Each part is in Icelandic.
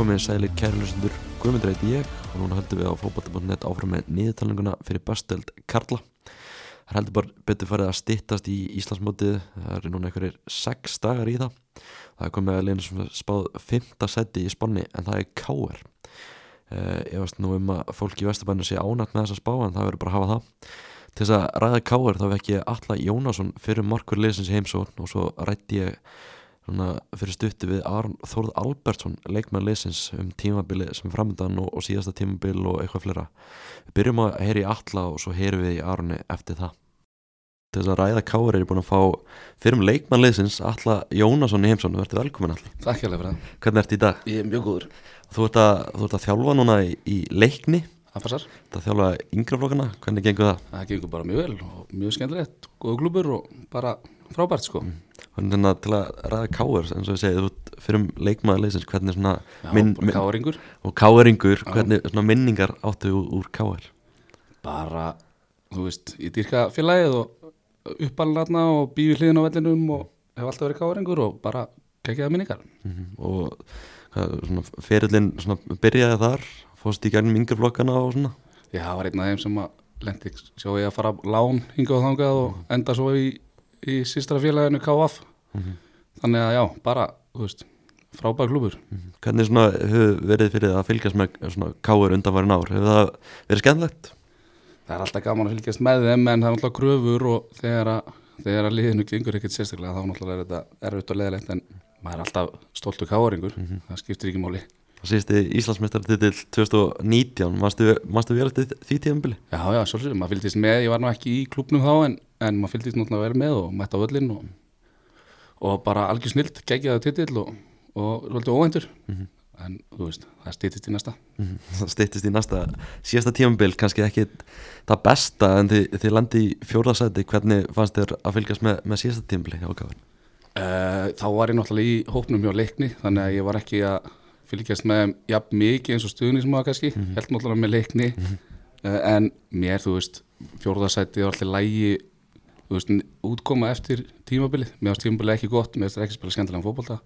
Komið sælir kærlusendur, Guðmundur heiti ég og núna höldum við á fókbalta.net áfram með niðurtalninguna fyrir bestöld Karla. Það heldur bara betur farið að stittast í Íslandsmótið, það eru núna einhverjir sex dagar í það. Það er komið að leina sem spáð fymta seti í spanni en það er. Uh, ég veist nú um að fólk í Vesturbænum sé ánætt með þessa spá en það verður bara að hafa það. Til þess að ræða K.R. þá vekk ég Alla Jónasson fyrir markur liðsins í heimsón og svo rætti ég fyrir stutti við Aron Þórð Albertsson leikmann leysins um tímabili sem framöndan og, og síðasta tímabil og eitthvað flera við byrjum að heyri alla og svo heyrum við í Aroni eftir það. Til þess að ræða káur er ég búin að fá fyrir um leikmann leysins Alla Jónasson í heimsónu, verður velkomin allir Takk hjá það. Hvernig ert í dag? Ég er mjög góður. Þú ert að, þú ert að þjálfa núna í, í leikni. Það passar. Það þjálfa yngraflokkana, hvernig gengur það? Það gengur bara mjög vel og mjög skemmtilegt. Góða klubur og bara frábært sko Þannig að til að ræða káur eins og ég segi, þú fyrir um leikmaður leysins hvernig svona Já, minn, bara káringur og káeringur, hvernig svona minningar áttu úr, úr káer Bara, þú veist, ég dýrka félagið og uppalinn og býði hliðin á vellinum og hef alltaf verið káringur og bara kekjaða minningar. Og hvað, svona, ferillin svona, byrjaði þar fórst í gænum yngreflokkana og svona? Já, það var einn af þeim sem að lendi ég að fara lán hingað og þangað og enda svo í, í sístra félaginu KF Þannig að já, bara, þú veist, frábær klubur hvernig svona hefur verið fyrir að fylgjast með svona káer undanvarin ár? Hefur það verið skemmlegt? Það er alltaf gaman að fylgjast með þeim en það er náttúrulega gröfur og þegar að, þegar að liðinu gengur ekkert sérstaklega þá náttúrulega er þetta erfitt og leðilegt en maður er alltaf stoltur káringur, það skiptir ekki máli. Það síðusti Íslandsmeistartitill 2019 mástu, mástu vel eftir því tíðanbili? Já, já, svolítið, maður fylgdist með, ég var nú ekki í klubnum þá en, en maður fylgdist náttúrulega vera með og mætt á völlin og, og bara algjör snilt, geggjaði titill og, og svolítið óvæntur. En þú veist, það stýttist í næsta. Það steyttist í næsta. Síðasta tíðanbil kannski ekki það besta en þið, þið landi í fjórðarsæti hvernig fannst þér að fylgjast með, með síðasta tíðanbili hjá káer? Uh, þá var ég náttúrulega í hópnum hjá leikni þannig að ég var ekki að fylgjast með jafn mikið eins og stuðnismóða kannski held náttúrulega með leikni. Uh, en mér, þú veist, fjórðarsæti var alltaf lægi þú veist, útkoma eftir tímabilið. Mér varst tímabilið ekki gott, mér varst ekki spila skemmtilega fótbolta.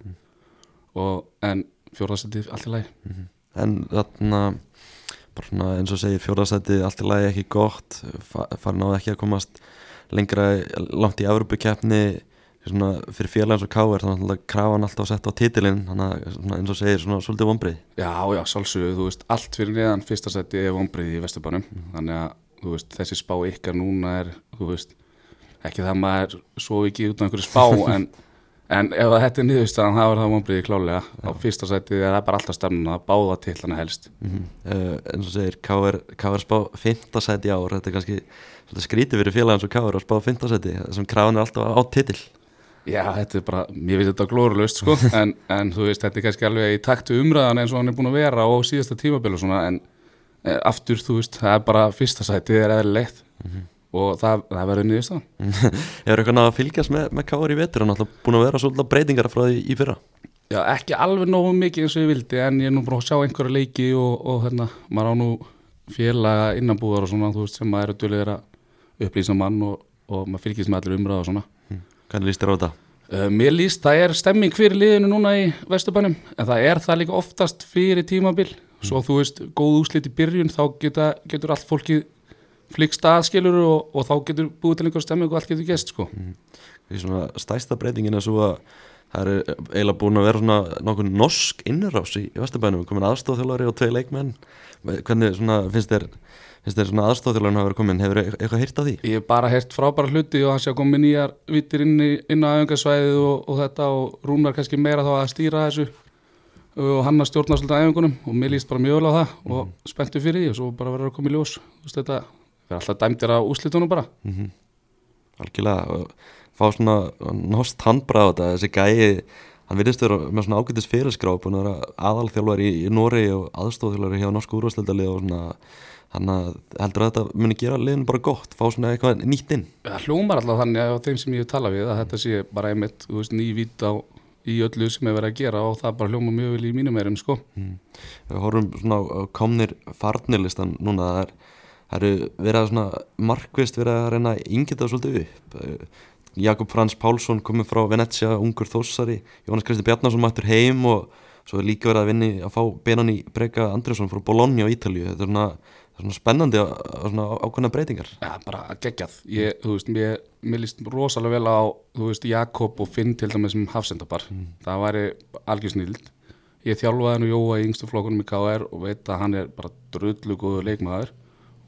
Og, en fjórðarsæti alltaf lægi En þarna bara svona eins og segir fjórðarsæti allt í lagi ekki gott. Fa- farin á ekki að komast lengra langt í Evropakeppni fyrir félag eins og Káir þannig að krafan alltaf sett á titilinn. Þannig að svona eins og segir svona svolítið vombrið Já, já, sálsögðu, þú veist, allt fyrir neðan fyrsta seti er vonbreið í Vesturbænum. Þannig að, þú veist, þessi spá ykkar núna er, þú veist ekki það maður svo ekki út af einhverju spá en, en ef að þetta er niðurstaðan það var það vonbreiði klálega á fyrsta seti er það bara alltaf stefnuna að báða til hana helst uh, eins og segir Káir, Káir spá fymtasæti í ár. Þetta er kannski skrítið fyrir félag eins og Káir að spá fymtasæti þessum krafan er alltaf á titil. Já, þetta er bara, mér finnst þetta glórulaust sko, en, en þú veist, þetta er kannski alveg í taktu umræðan eins og hann er búin að vera á síðasta tímabil og svona, en e, aftur, þú veist, það er bara fyrsta sætið er eðlilegt og það, það verður niðurstaðan. Hefur eitthvað náða að fylgjast með, með Káir í vetur? Hann alltaf búin að vera svolítið breytingar frá því í fyrra. Já, ekki alveg nógu mikið eins og ég vildi en ég er nú búin að sjá einhverja leiki og, og hérna, maður á nú félaga innanbúðar og svona, þú veist, sem maður eru dölur að upplýsa mann og, og maður fylgist með allir umræða og svona. Hvernig líst þér á þetta? Uh, mér líst, það er stemming fyrir liðinu núna í Vesturbænum, en það er það líka oftast fyrir tímabil, svo þú veist góð úslit í byrjun, þá geta, getur allt fólkið flikst aðskilur og, og þá getur búið til einhver stemming og allt getur gest, sko. Því svona stæsta breytingin er svo að það er eiginlega búin að vera svona nokkuð norsk innrás í, í Vesturbænum. Komin aðstofþjólari og tvei leikmenn. Hvernig svona finnst þér finnst þér svona aðstofþjólarinn hafa verið komin hefur eitthvað hýrt af því? Ég hef bara heyrt frábæra hluti og hans sé að koma nýjar vittir inn, í, inn á æfingarsvæðið og, og þetta og Rúnar kannski meira þá að stýra þessu. Og hann að stjórna svolítið æfingunum og mér líst bara mjög vel á það og spenntu fyrir því og svo bara verður að koma í ljós. Þú þetta verður alltaf dæmdir á úslitunum bara. Mm Algjörlega og fá svona nost handbráð þetta. Þessi gæi hann virðist vera með svona ágætis fyrirskrá búin að vera aðalþjálfari í, í Nóri og aðstofþjálfari hjá norsku úrvastildalið og svona hann að heldur að þetta muni gera liðin bara gott, fá svona eitthvað nýtt inn. Það hljómar alltaf þannig á þeim sem ég tala við að þetta sé bara einmitt, nývít á í öllu sem er verið að gera og það bara hljóma mjög vel í mínum erum, sko. Við horfum svona á komnir farnirlistan núna það er, það eru verið að svona markvist verið að reyna að yngita svolítið upp Jakob Frans Pálsson komið frá Venetia, ungur þósari Jónas Kristi Bjarnason mættur heim og svo er líka verið að vinni að fá Benani Breka Andresson frá Bologna á Ítalíu þetta er svona, það svona spennandi og svona ákveðna breytingar Ja, bara geggjað. Ég, þú veist, mér, mér líst rosalega vel á, þú veist, Jakob og Finn til dæmis sem hafsendapar. Það væri algjör snild. Ég þjálfaði nú Jóa í yngstu flokkunum í KR og veit að hann er bara drullu góður leikmaður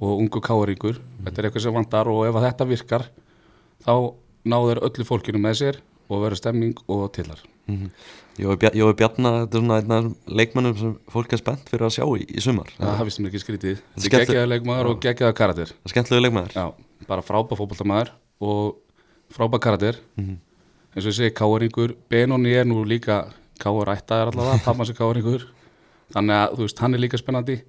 og ungu KR-íngur. Þetta er eitthvað sem vantar og ef þetta virkar, þá náður öllu fólkinu með sér og verður stemming og tillar. mm Bja- Jói Bjarna, þetta er svona einn af þessum leikmönnum sem fólk er spennt fyrir að sjá í, í sumar Það hafist mér ekki skrítið. Þetta er geggjaður leikmaður og það er skemmtilegu leikmæður Já, bara frábær fótboltamaður og frábær karakter Mhm. eins og ég segi káringur Benoni er nú líka káar ættaðar allavega, pappa sem káringur þannig að þú veist, hann er líka spennandi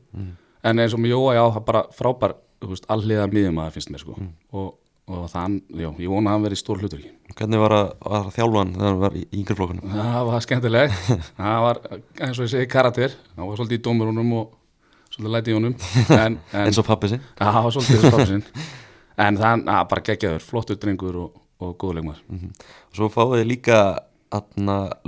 en eins og með Jóa, já, það er bara frábær þú veist, alliða miðjumæður finnst mér sko. Og, og þann, já, ég vona að hann verið stór hlutur hvernig var að, að þjálfa hann þegar hann var í yngri flokkunum? Það var skemmtilegt. Það var, eins og ég segi, karakter. Það var svolítið í dómurunum og svolítið læti í honum. En, en, eins og pappi sinn? Já, það var svolítið þessu pappa sinn. En það er bara geggjaður, flottur drengur og, og góðleikmar og svo fáið þið líka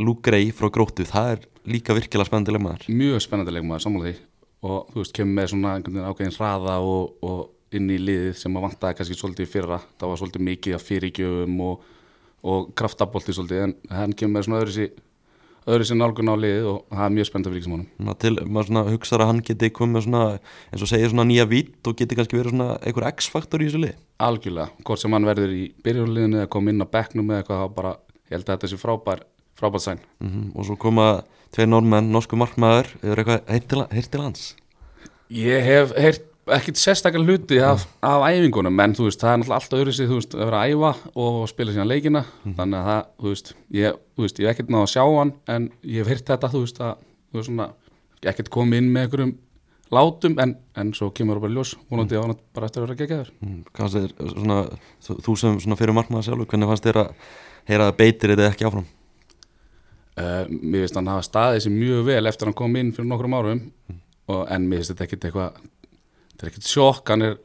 Lúgrei frá Gróttu. Það er líka virkilega spennandi leikmæður Mjög spennandi leikmaður, sammála því Og þú veist, kemur með svona einhvern veginn ákveðin hraða og, og inn í liðið sem að vantaði kannski svolítið fyrra. Það var svolítið mikið af fyrirgjöfum og, og kraftabolti svolítið. En hann kemur með svona öðru sér öðru sér nálgun á liðið og það er mjög spennandi fyrir honum Svona til, maður svona hugsar að hann geti komið svona, eins og segir svona nýja vít og geti kannski verið svona einhver X-faktor í þessu lið Algjörlega, hvort sem hann verður í byrjunliðinu eða kom inn á bekknum eða eitthvað þá bara, ég held að þetta sé frábær, frábær sæn mm og svo koma tveir normenn, norsku markmaður hefur eitthvað heyrt til, heyrt til hans? Ég hef heyrt ekkit sérstaklega hluti af, af æfingunum en þú veist, það er náttúrulega alltaf öðru sig þú veist, að vera að æfa og spila síðan leikina. Þannig að það, þú veist, ég, þú veist, ég hef ekkert náða að sjá hann en ég hef heyrt þetta, þú veist, að þú veist svona, ég ekkert komið inn með einhverjum látum en, en svo kemur það bara ljós, vonandi á hann bara eftir að vera geggjaður. Mm, kannski svona, þú, þú sem svona fyrir markmaður sjálfur, hvernig fannst þér að heyra að beitir þetta ekki áfram uh, Mér finnst hann hafa staðið sér mjög vel eftir að hann kom inn fyrir nokkrum árum. Og, en mér finnst þetta ekkit eitthvað þetta er ekkit sjokk, hann er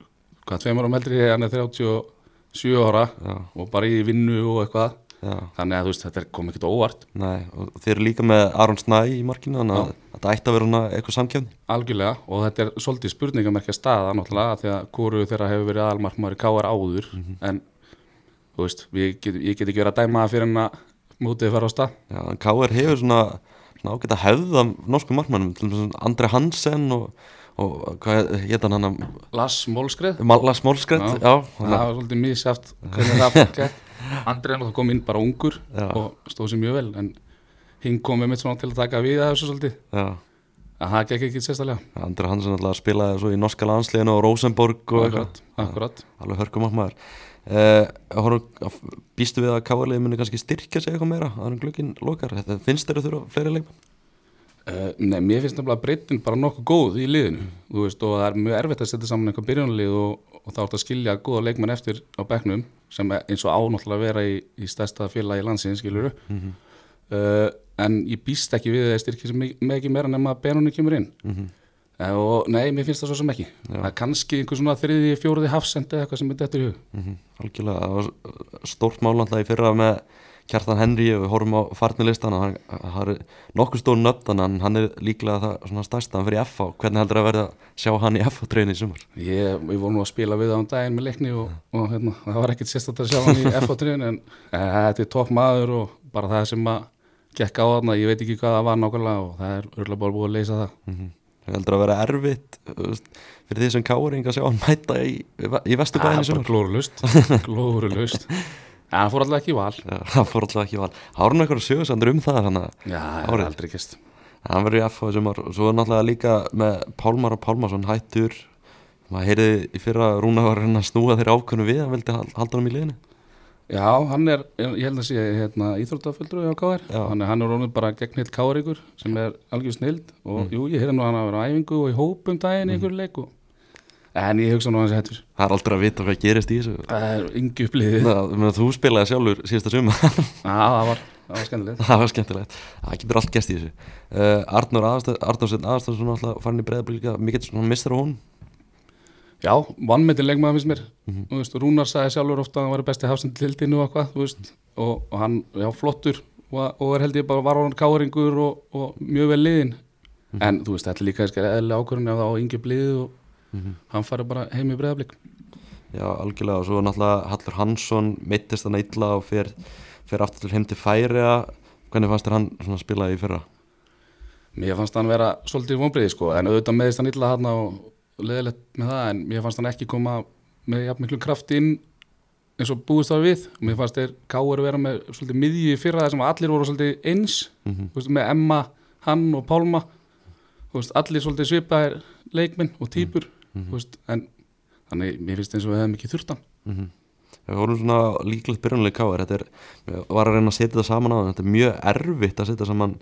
hvað, tveim árum eldri, hann er 37 ára já, og bara í vinnu og eitthvað. Já, þannig að þú veist, þetta kom ekkert óvart. Nei og þeir eru líka með Aron Snæ í markinu þannig að þetta ætti að vera eitthvað samkjöfni algjörlega. Og þetta er svolítið spurningamerkja staða náttúrulega því að hvoru þeirra hefur verið aðalmarkmaður í KR áður. En þú veist, við get, ég get að það að mútið fara á stað. Já, en KR hefur svona, svona ágætt að hefða norsku markmannum, til dæmis Andri Hansen og, og hvað hétt hann hann? Lars Mólskreð, Lars Mólskrætt, já, það þannig að- var svolítið það gekk Andri náttúrulega kom inn bara ungur Já. og stóð sér mjög vel en hinn kom með mitt svona til að taka við að þessu svolítið. Já. Að það gekk ekki sérstaklega. Andri Hansen alltaf spilaði svo í norska landsliðinu og Rosenborg og akkurat, akkurat. alveg hörkum markmaður uh, býstu við að káarliði muni kannski styrkja sig eitthvað meira að hann glögginn lokar, Þetta- finnst þér að þurfa fleiri leikmenn? Uh, nei, mér finnst nefnilega breytin bara nokkuð góð í liðinu. Þú veist, og það er mjög erfitt að setja saman eitthvað byrjunarlið og, og þá er þetta að skilja góða leikmenn eftir á bekknum sem eins og ánáttúrulega að vera í, í stærsta félagi landsins, skilur Mm uh, en ég býst ekki við að styrkja með ekki meira nema að Benoni kemur inn. -hmm. Uh, og nei, mér finnst það svo sem ekki það er kannski einhver svona þriði, fjóruði hafsendi eða eitthvað sem er dettur í hug Mm Algjörlega, það var stórt mál alltaf í fyrra með Kjartan Henry og við horfum á farnilistan hann, hann er nokkuð stór nöfn að hann er líklega það svona stærsta hann fyrir FH, hvernig heldur að verða að sjá hann í FH treyni í sumar? Ég, ég voru nú að spila við það um daginn með leikni og, og hérna, það var ekkert sérstætt að sjá hann í F-átriðin en e, þetta er topp maður og bara það sem að gekk á þarna, ég veit ekki hvað það var nákvæmlega og það er örgulega búið að leysa það. Mm -hmm. Heldur að vera erfitt fyrir því sem káring að sjá hann mæta í, í vesturbæðinu í Það er sumar? bara glórulust, glórulust. En það fór alltaf ekki í val. Það fór alltaf ekki val. Hárun eitthvað sögursandur um það Já, það er aldrei kist. hann verður í FH í sumar og svo er náttúrulega líka með Pálmar og Pálmarsson hættur maður heyrði í fyrra Rúna var reyna að snúa þeirra ákvönu við hann vildi hal- halda hann í liðinu Já, hann er, ég held að sé hérna, íþróttaföldru á KR, hann er, hann er rónið bara gegn hitt KR-ykkur sem er algjör snild og jú, ég heyrði nú hann að vera á æfingu og í hópum daginn í ykkur leiku. En ég hugsa nú sé hættur. það er aldrei að vita hvað gerist í þessu. Það er yngi upplýðið. Þú spilaði sjálfur síðasta sumar. Já, það var, var skemmtilegt. það var skemmtilegt, það getur allt gæst í þessu. Uh, Arnur Aðarstofn Aðarstofn farin í breyðablíka, mikill svona mistur á hún Já, vannmyndin leikmaður finnst mér. Mhm. Þú veist, Rúnar sagði sjálfur ofta að hann var besti hafsend til dinu og hvað, og, og hann, já, flottur og, og er held ég bara var hann káringur og, og mjög vel liðin en þú veist, þetta er líka kannski eðli ákvörðin ef það á yngi blið og hann fari bara heim í breyðablík Já, algjörlega og svo náttúrulega Hallur Hansson meittist hann illa og fer, fer aftur til heim til færi hvernig fannst þér hann svona spila í fyrra? Mér fannst hann vera svolítið vonbreiði sko, en auðvitað meðist hann illa hann og leðilegt með það, en mér fannst hann ekki koma með jafn miklu kraft inn eins og búist það við. Og mér fannst þeir káur vera með svolítið miðju í fyrra þar sem allir voru svolítið eins. Mhm. þú veist, með Emma, hann og Pálma. Veist, allir svolítið svipaðir leikminn og týpur Mhm. þú veist, en þannig mér finnst eins og við hefum ekki þurft hann. Mm Við vorum svona líklegt byrjunlega káir þetta er, var að reyna að setja þetta saman á þetta er mjög erfitt að setja saman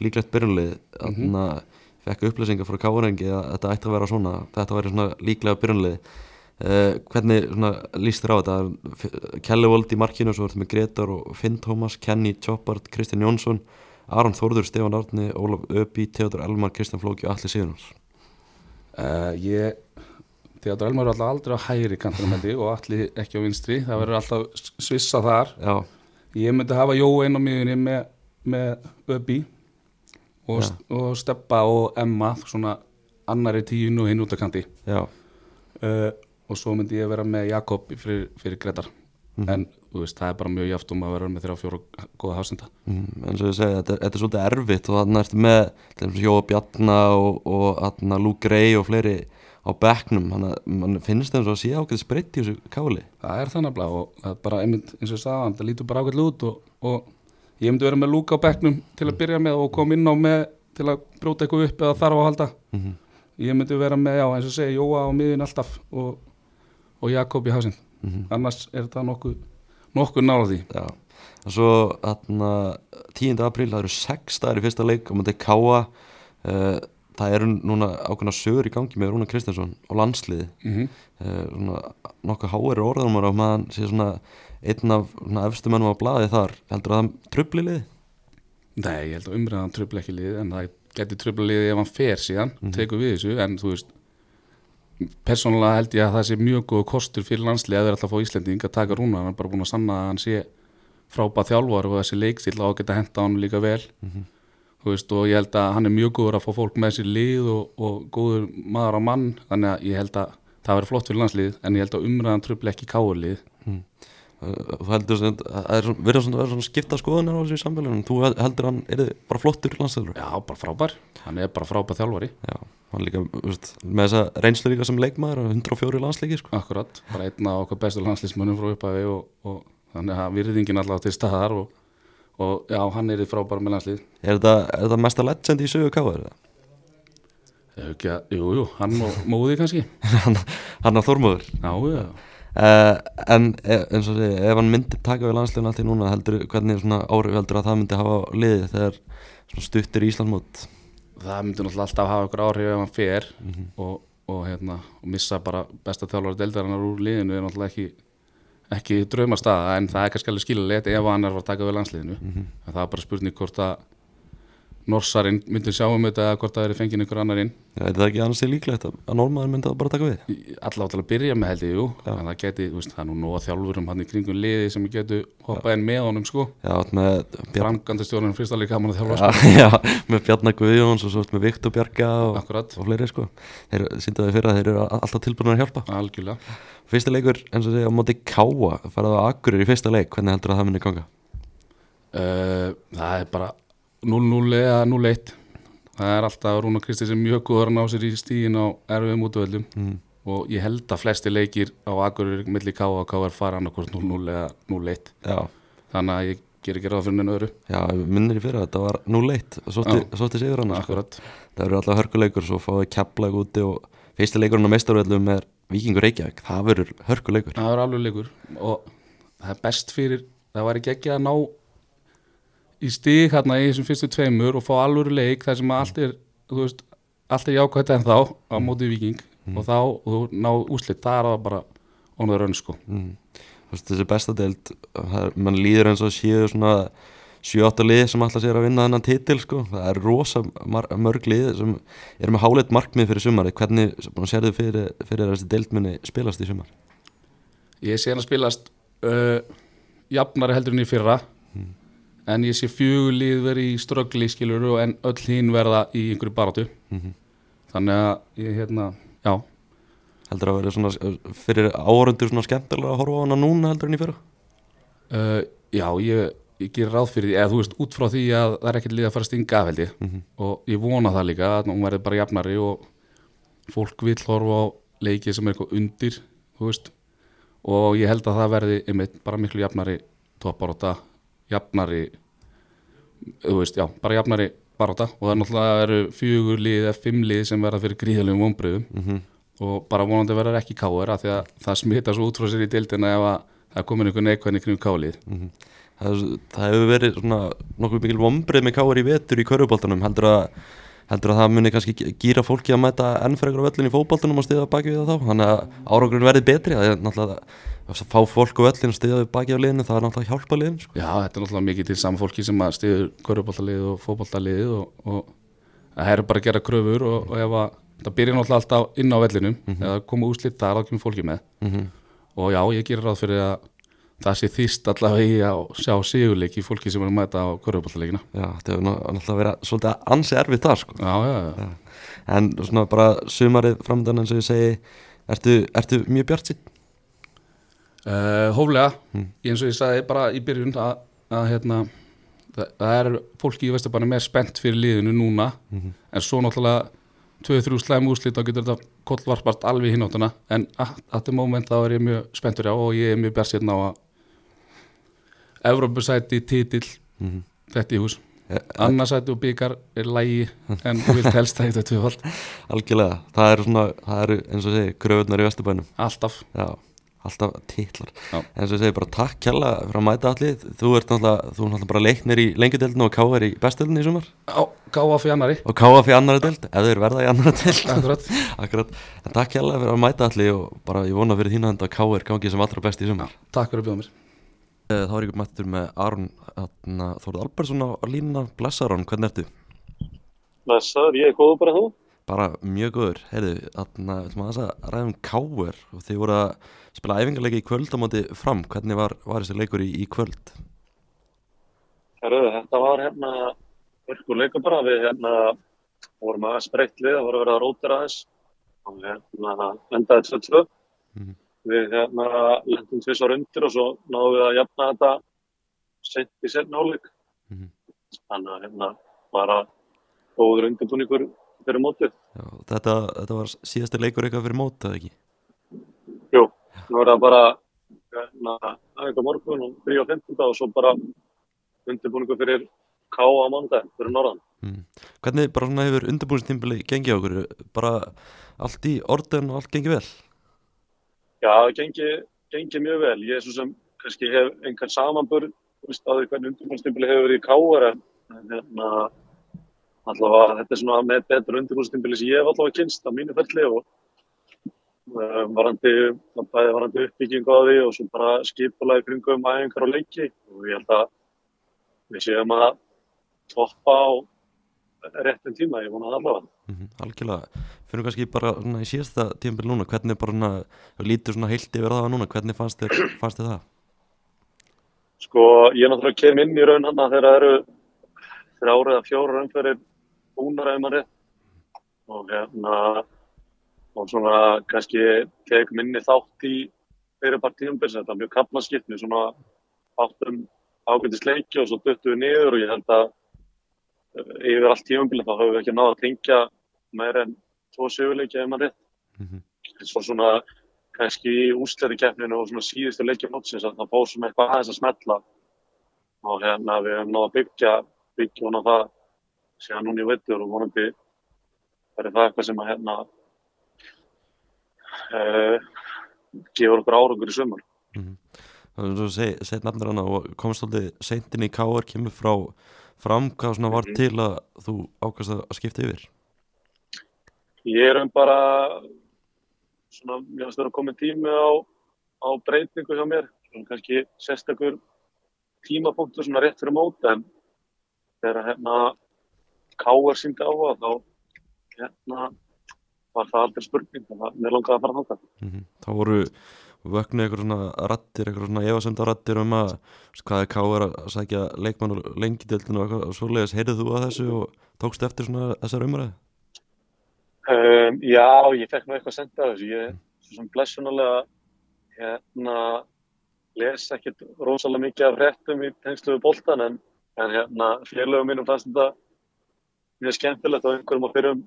líklegt byrjunlega þannig að fekk upplýsingar frá káurengi að þetta ætti að vera svona þetta væri svona líklega byrjunlega uh, hvernig svona líst þér á þetta? Kelly Wold í markinu svo ertu með Gretar og Finn Thomas, Kenny Choppard Kristján Jónsson, Aron Þórður Stefán Árni, Ólaf Öpi, Theodor Elmar Kristján Flóki og Alli Sigurðars uh, ég Theodor Elmar er alltaf aldrei á hægri kantinum ég og allir ekki á vinstri, það verður alltaf svissa þar. Já, Ég myndi hafa Jó einn á miðunni með, með Öbi og, og Steppa og Emma svona annari tíun og hinn út af kanti já, uh, og svo myndi ég vera með Jakob fyrir, fyrir Gretar. En þú veist, það er bara mjög jaft um að vera með þrjá fjóra góða hásenda Mm, eins og ég segi, þetta, er- þetta er svolítið erfitt og þannig ertu með til dæmis Jóa Bjarna og, og Luke Gray og fleiri á að mann finnst þeim svo að sé ákveðis breytt í þessu káli. Það er þannig að og það er bara einmitt eins og ég sagði, það lítur bara ákveld út og, og ég myndi vera með lúka á bekknum til að byrja með og koma inn á með til að brjóta eitthvað upp eða þarf að halda. Mm ég myndi vera með, já, eins og segi Jóa á miðun alltaf og, og Jakob í hásinn -hmm. annars er þetta nokkuð nokkuð nála því. Já, og svo þarna 10. apríl, það eru sex staðir í fyrsta leik og maður þetta káa uh, það eru núna ákveðna sögur í gangi með Rúna Kristjánsson og landsliði mm -hmm. uh, svona nokkuð háir orðanumar og maður sé svona einn af efstu mennum á blaði þar. Heldur að það trubli liði? Nei, ég held að umræðan tröfla ekki liði en það geti tröfla liði ef hann fer síðan tekur við þessu, en þú veist persónulega held ég að það sé mjög góð kostur fyrir landslið að þeir alltaf fá Íslending að taka rúna, hann er bara búin að sanna að hann sé frábæð þjálfar og þessi leikstil á að geta henda hann líka vel. Þú veist, og ég held að hann er mjög góður að fá fólk með sér lið og, og góður maður á mann, þannig að ég held að það verður flott fyrir landslið, en ég held að umræðan tröfla ekki káurlið Uh, þú heldur sem að það er verður svona, svona skipta skoðunar á þessu í samfélaginu þú hel- heldur hann, er þið bara flottur landsliður? Já, bara frábær, hann er bara frábær þjálfari. Já, hann líka, veist, með þessa reynslu líka sem leikmaður og 104 landsleiki sko. Akkurat, bara einn af okkar bestu landslýsmönnum frá upphafi og, og þannig að virðingin allavega til staðar og, og já, hann er í frábæra með landslýð Er þetta, mesta legend í sögu káður? Jú, jú, hann móði kannski. Hann, hann á Þormóður. Já, já, uh, En e- eins og segi, ef hann myndi taka við landsliðin allt í núna heldur, hvernig árið heldur að það myndi hafa liðið þegar stuttir í Íslandsmót það myndi náttúrulega alltaf hafa ykkur áhrif ef hann fer Mhm. og, og, hérna, og missa bara besta þjálfari deildarinnar úr liðinu er náttúrulega ekki ekki draumastaða en það er kannski alveg skilulegt ef hann er að taka við landsliðinu Mhm. en það er bara spurning hvort að Norsarinn myndi sjá um þetta eða hvort það er fengið einhver annar inn? Já, er það ekki annars til líklegt að, að normaður myndi það bara taka við? allavega til að byrja með held ég, jú. Já. en það geti, veist, það er nú nóga þjálfurum hann í kringum liði sem getur hoppað inn með honum sko, Já, átt með Bjarn, framkvæmdastjórnum fyrst alveg gaman að þjálfa sko, já, já, með Bjarnar Guðjóns og svo með Viktor Bjarga og, og fleiri sko. Þeir síndu það fyrir að þeir eru alltaf tilbúin að hjálpa. Algjörlega. Fyrsta leikur, eins og segja, á móti Káa farið á Akureyri í fyrsta leik, hvernig heldur að það myndi ganga? uh, það er bara 0-0 eða 0-1 það er alltaf Rúna Kristi sem mjög góður að ná sér í stíðin á erfiðum útvöldum Mm. og ég held að flesti leikir á Akureyri milli K og K er fara annarkvort 0-0 eða 0-1 Já, þannig að ég ger ekki ráð fyrir neina öðru. Já, minnir í fyrra, þetta var 0-1 Sótti, Já. sótti sigur hann Það verður alltaf hörkuleikur, svo fáið keplag úti og fyrsta leikurinn á meistarvöldum er Víkingur Reykjavík, það verður hörkuleikur. Það er alveg leikur. Og það er best fyrir það var ekki ekki að ná í stig hérna í þessum fyrstu tveimur og fá alvöru leik þar sem allt er þú veist, allt er jákvæmt en þá á móti viking og þá og þú ná úslit, það er það bara ónöður önn sko. Mm. Þú veist, þessi besta deild það er- mann líður eins og séu svona 7-8 lið sem alltaf sér að vinna þennan titil sko. það er rosa mörg lið sem eru með háleit markmið fyrir sumari hvernig sérðu fyrir, fyrir að þessi deild minni spilast í sumar? Ég sé hann að spilast uh, jafnari heldur en í fyrra en ég sé fjögulið verið í ströggli skilur og en öll hinn verða í einhverju barátu Mhm. þannig að ég hérna, já Heldur að vera svona fyrir áhörundur svona skemmtilega að horfa á hana núna heldur en í fyrra? uh, já, ég, ég gerir ráð fyrir því eða þú veist, út frá því að það er ekkert lið að fara að stinga af held ég Mhm. og ég vona það líka að hún verði bara jafnari og fólk vill horfa á leiki sem er eitthvað undir þú veist og ég held að það verði einmitt bara miklu jafnari topparóta jafnari þú veist, já, bara jafnari baróta og það er náttúrulega eru fjögur lið eða fimm lið sem verða fyrir gríðalegum vonbröðum Mm og bara vonandi verður ekki káir af því að það smita svo út frá sér í deildina ef að það komin einhver neikvæðin kring kálið Mhm. það, það hefur verið svona nokkuð mikil vombrið með káar í vetur í köruboltanum heldur að, heldur að það muni kannski gýra fólki að mæta enn frekar á völlin í fótboltanum og stiða baki við það þá. Þannig að árangurinn verði betri það er náttúrulega að fá fólk á völlin og stiða baki á liðinu það er náttúrulega hjálpa liðin sko. Já, þetta er náttúrulega mikið til saman fólki sem að stiður körfuboltalið og fótboltalið og, og það er bara að gera kröfur og, og ef að það byrja náttúrulega alltaf inn á vellinum eða koma úrslit þar þá kemur fólki með. Mm og já, ég gerir ráð fyrir að það sé þýst allavega í að sjá sigurleik í fólki sem er að mæta á körfuboltaleikina. Já, þetta hefur ná- náttúrulega verið svolítið ansi erfið það sko. Já, já, já, en svona bara sumarið framöndan eins og ég segi ertu, ertu mjög bjart sitt? Uh, hóflega, eins og ég sagði bara í byrjun að, að hérna, það, það er fólki í Vesturbanni með spennt fyrir liðinu núna. En svo náttúrulega 2-3 slæm úrslit þá getur þetta kollvarpart alveg hinn áttuna en at the moment þá er ég mjög spenntur á og ég er mjög bjart sérna á að Evrópusæti, titill Mhm. þetta í hús Ja, annarsæti og byggar er lægi en vilt helst það þetta tvöfald Algjörlega, það eru svona, það eru eins og segi, kröfunar í Vesturbænum alltaf Já, alltaf titlar Já. eins og segi bara takk kjalla fyrir að mæta allir þú ert náttúrulega, þú ert náttúrulega bara leiknir í lengjudeldinu og K.R. í bestudeldinu í sumar gáfa fyrir annari og K.A. fyrir annara deld, ef þeir verða í annara deld Akkurat. Akkurat, en takk kjalla fyrir að mæta allir og bara ég vona fyrir þína handa að K.R. gangi sem allra best í sumar Takk fyrir að bjóða mér Eh, Þá er ég mættur með Aron Þórð Albersson á á línuna Blessa Aron, hvernig ertu? Blessaður, ég er góður bara þú. Bara mjög góður, heyrðu, þarna, við ætlum að ræða um K.R. og þið voru að spila æfingarleiki í kvöld á móti fram, hvernig var, var þessi leikur í, í kvöld? Herru, þetta var hérna, örkur leikur bara, við hérna vorum aðeins breytt við, það voru að vera að rótir aðeins og hérna endaði 2-2. Mhm. Við hérna lendum tvisar undir og svo náðum við að jafna þetta sent í setna áleik. Mhm. Þannig að hérna bara góður undirbúningur fyrir mótið. Já, þetta, þetta var síðasti leikur eitthvað fyrir mót, eða ekki? Jú, það bara hérna, á morgun og frí á 15. og svo bara undirbúningur fyrir K á mánudag fyrir norðan. Mm. Hvernig bara svona hefur undirbúinstimbili gengið okkur? Bara allt í orðin og allt gengið vel? Já, það gengi, gengi mjög vel. Ég er svo sem kannski hef einhvern á því hvernig undirbúinstimbili hefur verið í K.R. en hérna allavega þetta er svona með betur undirbúinstimbili sem ég hef allavega kynst á mínu ferli og um, varandi, bæði varandi uppbyggingu á því og svo bara skipulaði kringum æfingar og leiki og ég held að við séum að toppa á réttum tíma, ég vona allavega. Mm algjörlega, fyrir kannski bara svona í síðasta tímabil núna, hvernig bara svona, lítur svona heilt yfir það núna, hvernig fannst þér, fannst þér það? Sko, ég náttúrulega kem inn í raun hann þegar það eru þrjára eða fjóra umferðir búnar ef maður rétt og hérna og svona kannski tek minni þátt í fyrir partíumbils, þetta er mjög kaplaskipt með svona áttum ágættis leiki og svo duttum við niður og ég held að yfir allt tíumbil þá höfum við ekki náða að tengja meir en tvo sigurleiki ef maður rétt. Mm svo svona kannski í úsleiri keppninu og svona síðustu leikja mótsins að það svona eitthvað aðeins að smetla og hérna við hefum náða að byggja byggja hún á það síðan núna í veitur og vonandi verður það eitthvað sem að hérna uh, gefur okkur árangur í sumar. Það er svo að segja, segja nafnir hana og komst svolítið seintin í K.R. kemur frá fram, hvað svona var Mhm. til að þú ákast að skipta yfir? Ég er um bara svona, mér finnst vera komin tími á, á breytingu hjá mér svona kannski sérstakur tímapunktur svona rétt fyrir mót en þegar hérna Káar síndi á það þá hérna var það aldrei spurning þannig að mér langaði að fara þangað. Mm Þá voru, vöknu eitthvað svona rattir, eitthvað svona efasemda rattir um að hvað er káir að sækja leikmann og lengidöldinu og eitthvað og svoleiðis, heyrið þú að þessu og tókst eftir svona þessar umræði? Um, já, ég fekk nú eitthvað senda þessu. Ég, svo sem blessunulega, hérna, les ekkert rosalega mikið af fréttum í tengslu við boltan en, en hérna, félögum mínum fannst þetta mjög skemmtilegt á einhverjum og fyrir,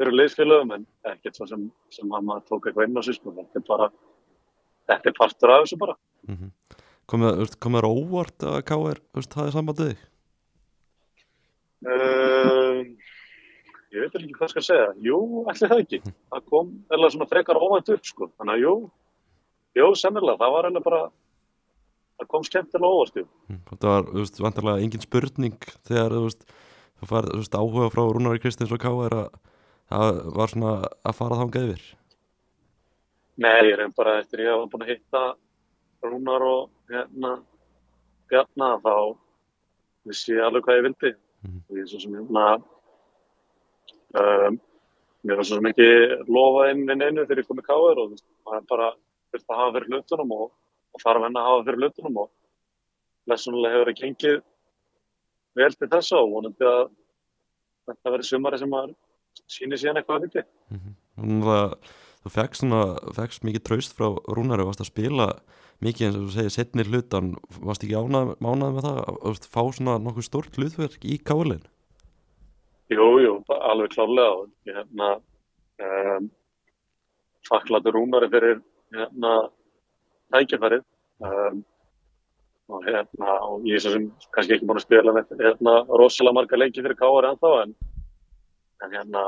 fyrir leysfélögum en ekkert svo sem, sem að maður tók eitthvað inn á sig, sko. Þetta er bara, þetta er partur af þessu bara. Mm -hmm. Komið þér óvart að veist, hafið sambandið þig? Um, ég veit ekki hvað skal segja. Jú, allir það ekki. Það kom eða svona frekar óvænt upp, sko. Þannig að jú, jú, semmilega, það var eða bara, það kom skemmtilega óvart, jú. Þetta var, vantarlega engin spurning þegar, þú veist, þú veist, áhuga frá Rúnari Kristins og Káir að það var svona að fara þá um geðvir. Nei, ég reynd bara eftir ég hafa búin að hitta Rúnar og hérna Bjarnar þá vissi ég alveg hvað ég vildi. Mhm. Og ég er svo sem hérna, um, mér var svo sem ekki lofa inn við neinu þegar ég kom í káður og veist, maður bara þurfti að hafa fyrir hlutunum og, og þarf henni að hafa fyrir hlutunum og lesunulega hefur það gengið vel til þess og vonandi að þetta verði sumari sem maður sýnir síðan eitthvað að viti. Þannig að þú fegst fegst mikið traust frá Rúnari og varst að spila mikið eins og þú segir setnir hlutan, varst ekki ánað, ánað með það? Að fá svona nokkuð stórt hlutverk í káðlegin? Jú, jú, alveg klárlega. Og hérna um, þakklatur Rúnari fyrir hérna tækifærið. Um, og hérna og ég er svo sem kannski ekki búin að spila með hérna rosalega marga leiki fyrir káar ennþá en, en hérna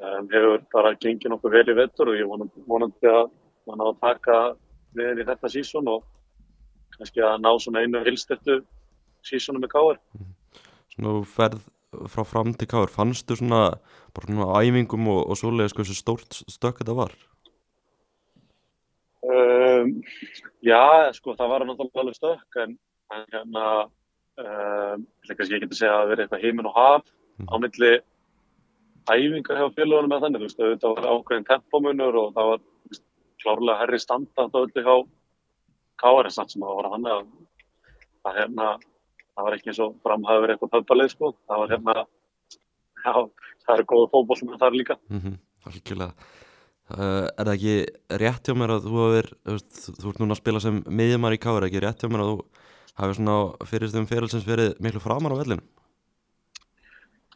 um, hefur bara gengið nokkuð vel í vettur og ég vonandi, að mann á að taka við í þetta sísón og kannski að ná svona einu hilstettu sísónu með káar. Svona ferð frá fram til káður, fannstu svona bara svona á æfingum og, og svoleiðis hversu stórt stökk þetta var? Um, já, sko, það var náttúrulega alveg stökk en, hérna um, ég kannski ekki að segja að það verið eitthvað heiminn og haf Mhm. á milli æfingar hjá félagunum með þannig, þú veist, þetta var ákveðin tempomunur og það var veist, klárlega herri standað öllu hjá samt sem það var hann að, að hérna, það var ekki eins og framhæður eitthvað pöpalið, sko, það var hérna já, það eru góða fótból sem það er líka. Mm -hmm, Algjörlega. Uh, er það ekki rétt hjá mér að þú hafir, þú, þú ert núna að spila sem miðjumar í káður, er ekki rétt hjá mér að þú hafið svona fyrirstöðum fyrirlsins verið miklu framar á vellinu?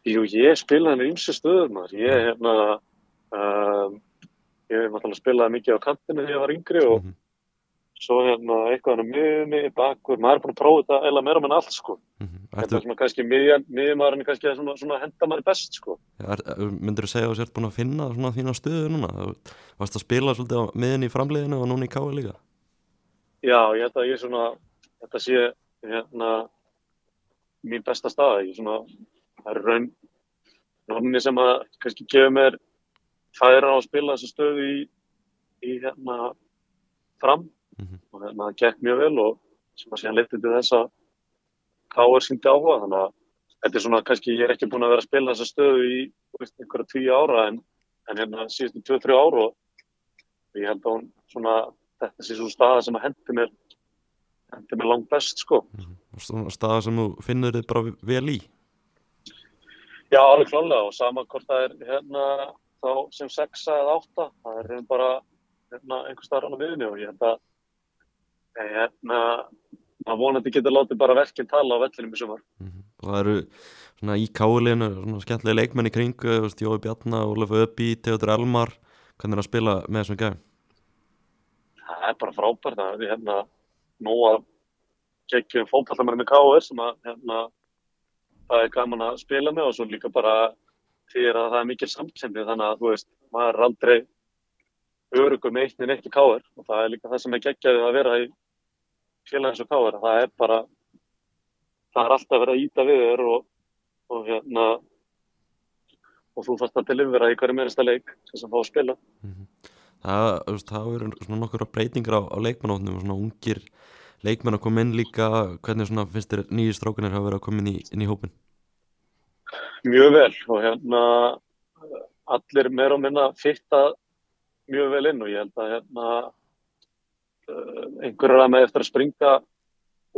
Jú, ég spilaði með ymsi stöður maður. Ég, hérna, um, ég spilaði mikið á kantinu þegar ég var yngri og Mhm. svo hérna eitthvað hann á miðunni, bakur, maður er búin að prófa þetta eða meira með allt sko. Mm -hmm. Þetta Ertu, er svona kannski miðjan, miðjumæðurinn kannski að svona, svona henda maður best sko. myndir þú segja að þú sért búin að finna svona þína stöðu núna? Þú varst að spila svolítið á miðin í framliðinu og núna í káður líka? Já, ég held að ég svona, þetta sé hérna mín besta staða. Ég svona, það er raun, rauninni sem að kannski gefur mér færa á að spila þessa stöðu í, í hérna fram Mhm. og hérna það gekk mjög vel og sem að síðan leytið til þess að K.R. síndi áhuga þannig að þetta er svona kannski ég er ekki búin að vera að spila þessa stöðu í einhverja tíu ára en, en hérna síðustu 2-3 ára og ég held að hún svona þetta sé svo staða sem að hendi mér hendi mér langt best sko Og Svona staða sem þú finnur þið bara vel í? Já, alveg klálega og sama hvort það er hérna þá sem sexa eða átta það er hérna bara hérna einhver starf á miðunni og ég held að eh, hérna maður vonandi getur látið bara verkinn tala á vellinum í sumar. Mhm. Og það eru svona í káliðinu svona skemmtilega leikmenn í kringu, Jói Bjarnar, Ólaf Öbbi, Teodor Elmar hvernig er að spila með þessum gæðum? Það er bara frábært það er hérna nóga geggjum fótballamæri með KR sem að hérna það er gaman að spila með og svo líka bara því að það er mikil samkjöndi þannig að þú veist, maður er aldrei örugum eitt en ekki KR og það er líka það sem er geggjaðið að vera í félagins og KR það er bara það er alltaf verið að íta við þér og, og hérna og þú þarfst að delivera í hverju meðinsta leik sem það fá að spila. Það, þú veist, það eru svona nokkur breytingar á, á leikmannótnum og svona ungir leikmenn að koma inn líka hvernig svona finnst þér nýju strákunir hafa verið að koma inn í, inn í hópin? mjög vel og hérna allir meira og minna fitta mjög vel inn og ég held að hérna einhverjar að með eftir að springa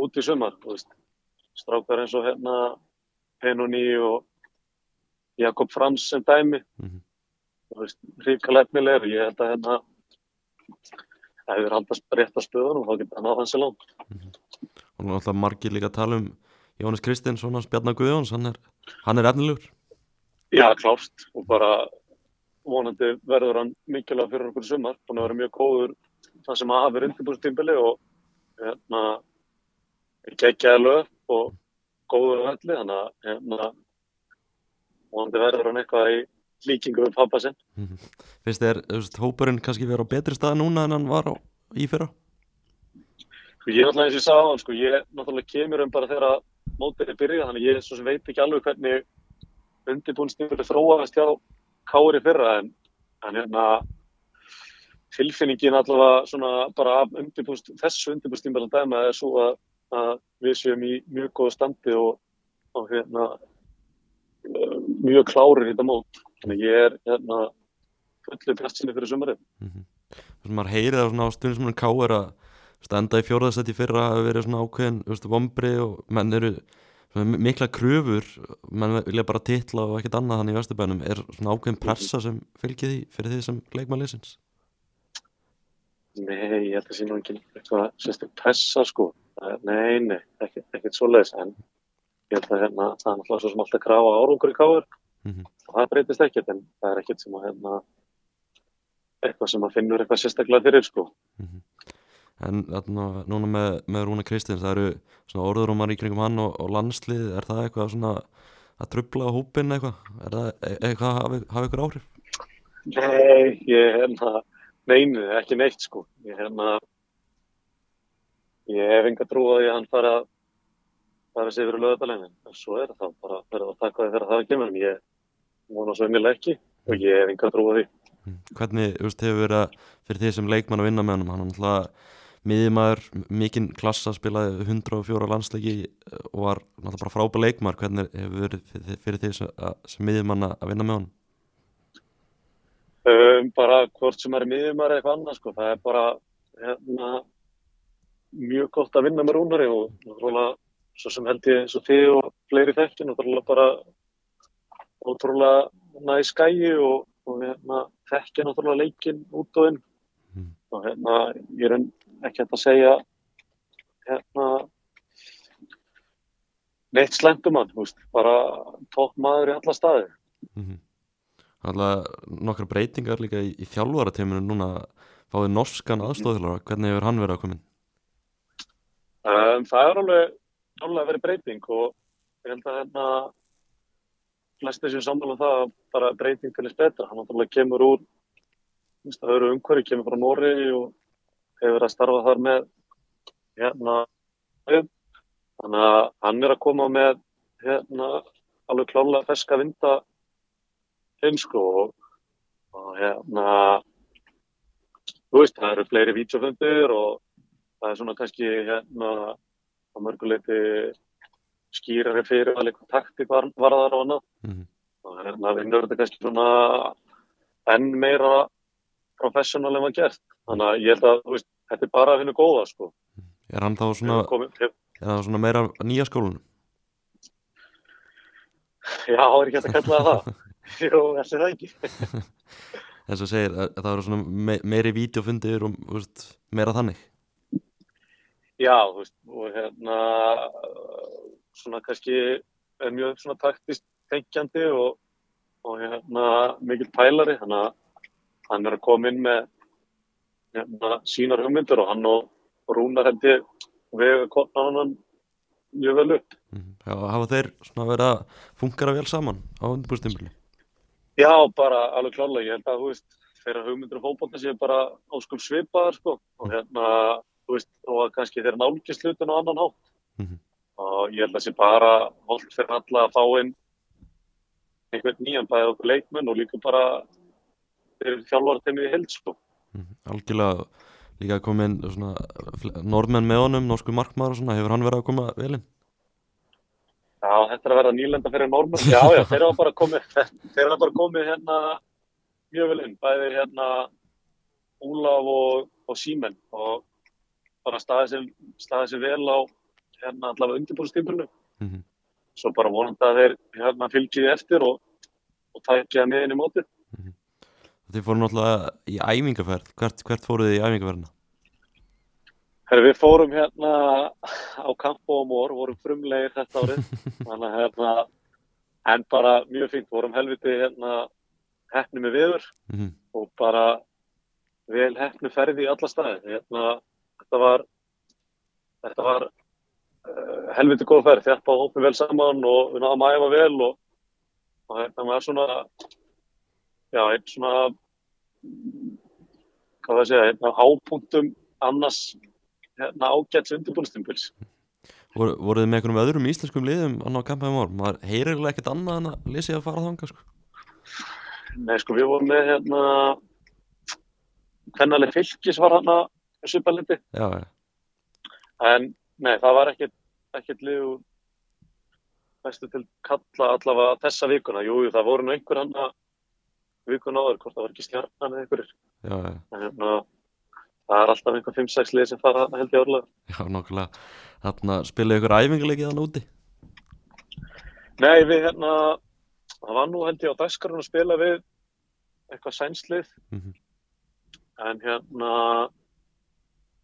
út í sumar, strákar eins og hérna Penoni og Jakob Frans sem dæmi, Mhm. þú veist, ríkala efnilegur, ég held að hérna, ef við haldast rétt að spöðunum, þá getur hann á hans í lán. og náttúrulega margir líka að tala um Jóhannes Kristins, hans Bjarnar Guðjóns hann er, hann er efnilegur. Já, klárt. Og bara vonandi verður hann mikilvæg fyrir okkur sumar, búin að vera mjög góður það sem að hafi undirbúrstímbili og hérna geggjaði lög og góður velli, þannig að hérna vonandi verður hann eitthvað í líkingu við pappa sinn. finnst þér þú veist, hópurinn kannski vera á betri stað núna en hann var á, í fyrra? Sko ég er náttúrulega eins og ég sagði á hann, sko, ég náttúrulega kemur um bara þegar mótið er byrjað, þannig að ég svo sem veit ekki alveg hvernig undirbúrstímbili þróaðist hjá Kári fyrra en, en hérna tilfinningin allavega svona bara af undirbúst, þessu undirbúrstímbili að dæma er svo að, að við séum í mjög góðu standi og, og hérna mjög klárir í þetta mót þannig að ég er hérna fullu bjartsinni fyrir sumarið. Þess að maður heyrið á svona á stundum sem hann ká er að standa í fjórðastætti fyrra hafi verið svona ákveðin þú veist, vombri og menn eru svona mi- mikla kröfur menn vilja bara titla og ekkert annað hann í Vesturbænum. Er svona ákveðin pressa sem fylgir því fyrir því sem leikmannleysins Nei, ég held að sé nú ekki eitthvað sérstaklega pressa sko. Eh, Nei, nei, ekkert, ekkert svoleiðis en ég held að hérna það er náttúrulega svo sem alltaf krafa árangur í káður Mhm. og það breytist ekkert en það er ekkert sem að hérna eitthvað sem að finnur eitthvað sérstaklega fyrir sko. En þarna, núna með, með Rúna Kristins það eru svona orðurómar í kringum hann og, og landslið er það eitthvað svona að trubla á hópin eitthvað? Er það e- eitthvað hafi, hafi ykkur áhrif? Nei, ég hérna neinu, ekki neitt sko. Ég hérna ég hef enga trú að hann fara fara sér fyrir löðalegin en svo er það bara verið að taka því þegar það kemur. En ég vona svo einnilega ekki. Og ég hef enga trú á því. Hvernig þú veist, hefur verið að fyrir því sem leikmann að vinna með hann hann er náttúrulega miðjumæður mikinn klassa spilaði 104 landsleiki og var náttúrulega bara frábæð leikmaður. Hvernig hefur verið fyrir, því sem, sem miðjumann að vinna með hann um, bara hvort sem er miðjumar eða eitthvað annað sko, það er bara hérna, mjög gott að vinna með Rúnari og náttúrulega svo sem held ég eins og þið og fleiri þekki náttúrulega bara ótrúlega næ skæi og, og hérna, þekki náttúrulega leikinn út og inn Mm. og hérna ég er ekki hægt að segja hérna neitt um veist, bara topp maður í alla staði mm -hmm. Alltaf nokkra breytingar líka í, í þjálfarateiminu núna fáið norskan aðstofðilara hvernig hefur hann verið að komin Um, það er alveg, alveg verið breyting og ég held að hérna flesti sem sammála um það að bara breyting þess betra. Hann náttúrulega kemur úr það eru umhverju, kemur frá Nóri og hefur verið að starfa þar með hérna þannig að hann er að koma með hérna alveg klálega feska vinda heimsko og, og hérna þú veist, það eru fleiri vídeofundir og það er svona kannski hérna á mörguleiti skýrari fyrir að leika taktik var, varðar og annað. Mm -hmm. og hérna vinnur þetta kannski svona enn meira professional en var gert. Þannig að ég held að veist, þetta er bara að finna góða sko. Er hann þá svona, er hann svona meira nýja skólunum? Já, það er ekki hægt að kalla það Jú, þessi það ekki. Þess að segir, að það eru svona me meiri vídeofundir og veist, meira þannig. Já, þú veist, og hérna svona kannski er mjög svona taktist tengjandi og, og hérna mikill pælari, þannig að hann er að koma inn með hérna, sínar hugmyndur og hann og Rúnar held ég vega konan mjög vel upp. mm. Já, hafa þeir svona verið að fungara vel saman á undirbúrstimbili Já, bara alveg klálega, ég held að, þú veist, þeirra hugmyndur og fótbolta séu bara áskum svipaðar, sko, og hérna, þú veist, og kannski þeirra nálgist hlutin á annan hátt. mm -hmm. Og ég held að það sé bara holdt fyrir alla að fá inn einhvern nýjan bæðið okkur leikmenn og líka bara fyrir þjálfartemi í held sko. -hmm. Algjörlega líka komin svona norðmenn með honum, norsku markmaður og svona, hefur hann verið að koma velinn? Já, þetta er að vera nýlenda fyrir normenn. Já, já, þeir hafa bara komið, þeir hafa bara komið hérna mjög vel inn, bæðið hérna Úlaf og, og Símen og bara staðið sem, staðið sem vel á hérna allavega undirbúrstímbrunu Mhm. svo bara vonandi að þeir hérna fylgiði eftir og, og tækja með inn í mótið Þið fóru náttúrulega í æfingaferð Hvert, hvert fóruð þið í æfingaferðina? Herri, við fórum hérna á Campo Amor, vorum frumlegir þetta árið, þannig að hérna, en bara mjög fínt, vorum helviti hérna hefni með viður Mhm. og bara vel hefni ferði í alla staði. Hérna, þetta var, þetta var helviti góð ferð, þjálpa hópið vel saman og við náðum að æfa vel og, og hérna var svona, já, einn svona, hvað það segja, hérna hápunktum annars hérna ágæts undirbúinstimpils. Voru, voruð þið með einhverjum öðrum íslenskum liðum annað á kampaðum ár? Maður heyrir ekkert annað en að lesi að fara þanga sko. Nei, sko, við vorum með hérna, hvernig fylgis var hérna svipaliti, Já, já, en nei, það var ekkert, ekkert lið úr bestu til kalla allavega þessa vikuna. Jú, það voru nú einhver hann vikuna áður, hvort það var ekki stjarnan eða einhverjir. já, já, En hérna, það er alltaf einhver 5-6 lið sem fara held ég árlega. já, nokkulega Þarna spilaði ykkur æfingarleikið þannig úti Nei, við hérna, það var nú held ég á dagskarun að spila við eitthvað sænslið, Mhm. en hérna,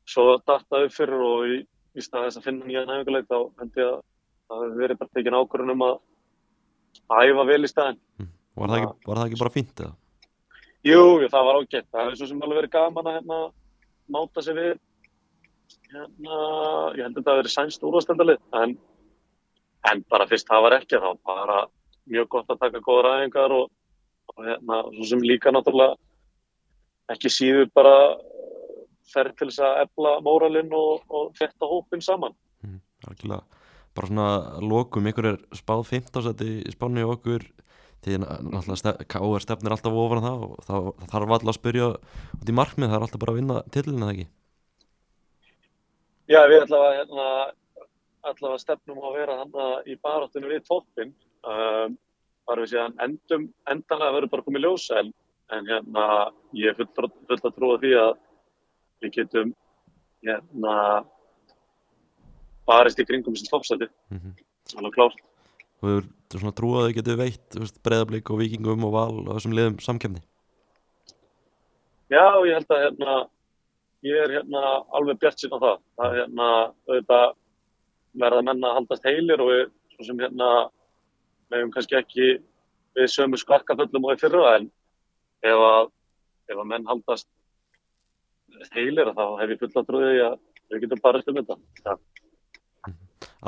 svo dattaði fyrir og í, í stað þess að finna nýja næfinguleik þá held ég að það hefði verið bara tekin ákvörðun um að æfa vel í staðin. Var það ekki, var það ekki bara fínt eða? Jú, það var ágætt. Það hefði svo sem alveg verið gaman að hérna, máta sig við hérna, ég held að þetta hafi verið sænst úrvastendalið, en, en bara fyrst það var ekki þá bara mjög gott að taka góða ræðingar og, og hérna, svo sem líka náttúrulega ekki síður bara ferð til þess að efla móralinn og, og þetta hópinn saman. Algjörlega, bara svona að lokum, ykkur er spáð 15 seti í spánu og okkur því náttúrulega stef, K.R. stefnir alltaf ofan það og það, það þarf alltaf að spyrja út í markmið, það er alltaf bara að vinna tillin eða ekki Já, við allavega, hérna, allavega stefnum að vera þarna í baráttunum við toppin. Um, bara við séðan endum, endanlega verður bara komið ljós, en, en hérna, ég er full, full að trúa því að við getum hérna, barist í kringum þessi toppsæti. mm -hmm. Alveg klárt. þú er svona trú að þau getur veitt breyðablík og vikingum og val og þessum liðum samkefni Já, ég held að hérna, ég er hérna alveg bjart á það. Það er hérna, auðvitað verða menna að haldast heilir og við, svo sem hérna, meðum kannski ekki við sömu skarkaföllum og í fyrra, en ef að, ef að menn haldast heilir, þá hef ég fulla trúið að við getum bara eftir þetta. Ja.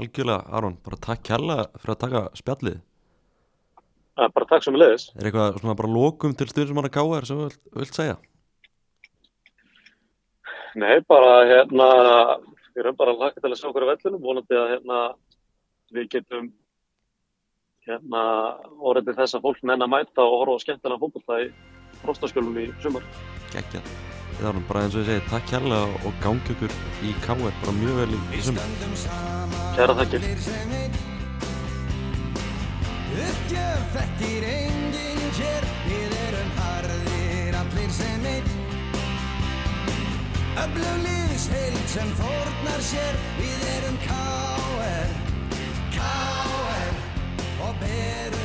Algjörlega, Aron, bara takk kærlega fyrir að taka spjallið Ja, bara takk sem við leiðis. Er eitthvað svona bara lokum til styrnismanna K.R. sem þú vilt, segja? Nei, bara hérna, við erum bara lakað til að sjá á vellunum, vonandi að hérna, við getum hérna, orðið þess að fólk nenn að mæta og horfa á skemmtilega fótbolta í frostaskjölum í sumar. Gekjað Það er bara eins og ég segi, takk kærlega og gangi ykkur í K.R. bara mjög vel í, sumar Kæra þakkir. Uppgjöf þekkir enginn hér Við erum harðir allir sem einn Öfluglíðs heild sem fórnar sér Við erum K.R. K.R. Og berum